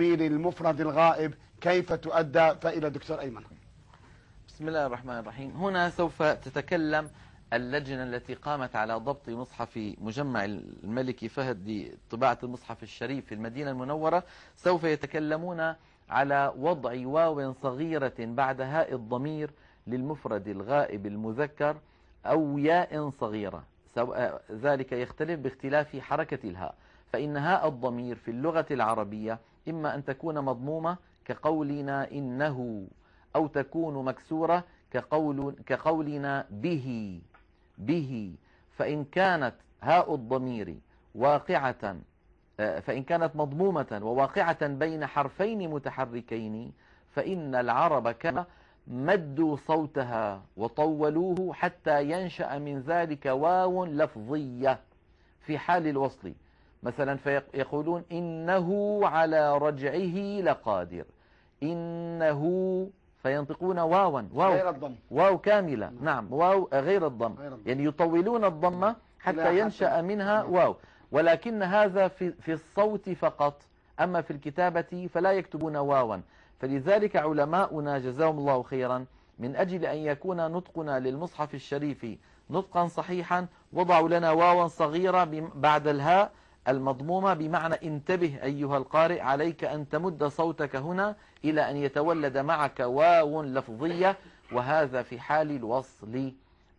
التضمير المفرد الغائب كيف تؤدى؟ فإلى دكتور أيمن. بسم الله الرحمن الرحيم. هنا سوف تتكلم اللجنة التي قامت على ضبط مصحف مجمع الملك فهد لطباعة المصحف الشريف في المدينة المنورة. سوف يتكلمون على وضع واو صغيرة بعد هاء الضمير للمفرد الغائب المذكر أو ياء صغيرة. ذلك يختلف باختلاف حركة الهاء. فإن هاء الضمير في اللغة العربية إما أن تكون مضمومة كقولنا إنه أو تكون مكسورة كقول كقولنا به به. فإن كانت هاء الضمير واقعة آه، فإن كانت مضمومة وواقعة بين حرفين متحركين فإن العرب كما مدوا صوتها وطولوه حتى ينشأ من ذلك واو لفظية في حال الوصل. مثلا فيقولون إنه على رجعه لقادر. إنه فينطقون واوا واو غير الضم. واو كاملة. نعم. واو غير الضم. يعني يطولون الضمة حتى ينشأ منها واو. ولكن هذا في, في الصوت فقط. أما في الكتابة فلا يكتبون واوا. فلذلك علماؤنا جزاهم الله خيرا من أجل أن يكون نطقنا للمصحف الشريف نطقا صحيحا وضعوا لنا واوا صغيرة بعد الهاء المضمومة بمعنى انتبه أيها القارئ عليك أن تمد صوتك هنا إلى أن يتولد معك واو لفظية وهذا في حال الوصل.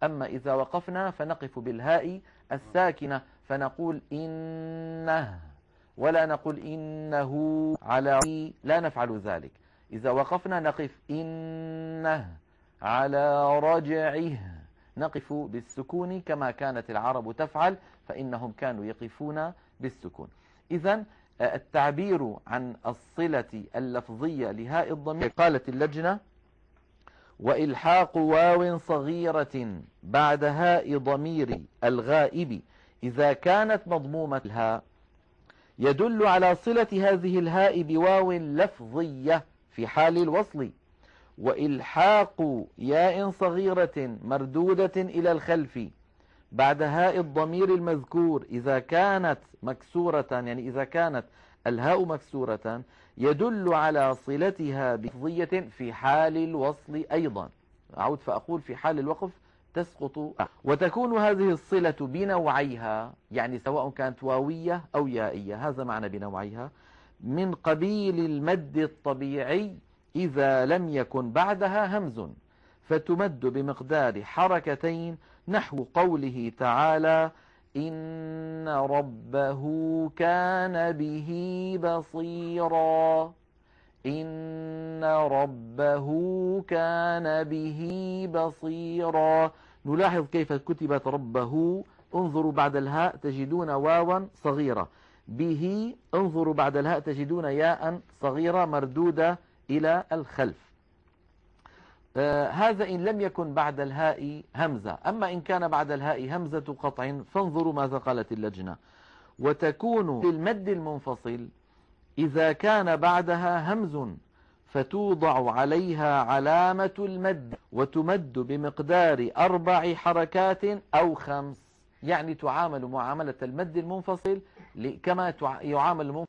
أما إذا وقفنا فنقف بالهاء الساكنة فنقول إنه ولا نقول إنه على لا نفعل ذلك. إذا وقفنا نقف إنه على رجعه. نقف بالسكون كما كانت العرب تفعل فإنهم كانوا يقفون بالسكون. إذا آه، التعبير عن الصلة اللفظية لهاء الضمير قالت اللجنة وإلحاق واو صغيرة بعد هاء ضمير الغائب إذا كانت مضمومة الهاء يدل على صلة هذه الهاء بواو لفظية في حال الوصل. وإلحاق ياء صغيرة مردودة إلى الخلف بعد هاء الضمير المذكور إذا كانت مكسورة يعني إذا كانت الهاء مكسورة يدل على صلتها بفضية في حال الوصل أيضا. أعود فأقول في حال الوقف تسقط. وتكون هذه الصلة بنوعيها يعني سواء كانت واوية أو يائية هذا معنى بنوعيها من قبيل المد الطبيعي إذا لم يكن بعدها همز. فتمد بمقدار حركتين نحو قوله تعالى إن ربه كان به بصيرا. إن ربه كان به بصيرا. نلاحظ كيف كتبت ربه. انظروا بعد الهاء تجدون واوا صغيرة. به انظروا بعد الهاء تجدون ياء صغيرة مردودة إلى الخلف. هذا إن لم يكن بعد الهاء همزة. أما إن كان بعد الهاء همزة قطع فانظروا ماذا قالت اللجنة. وتكون للمد المنفصل إذا كان بعدها همز فتوضع عليها علامة المد وتمد بمقدار أربع حركات أو خمس. يعني تعامل معاملة المد المنفصل كما يعامل المنفصل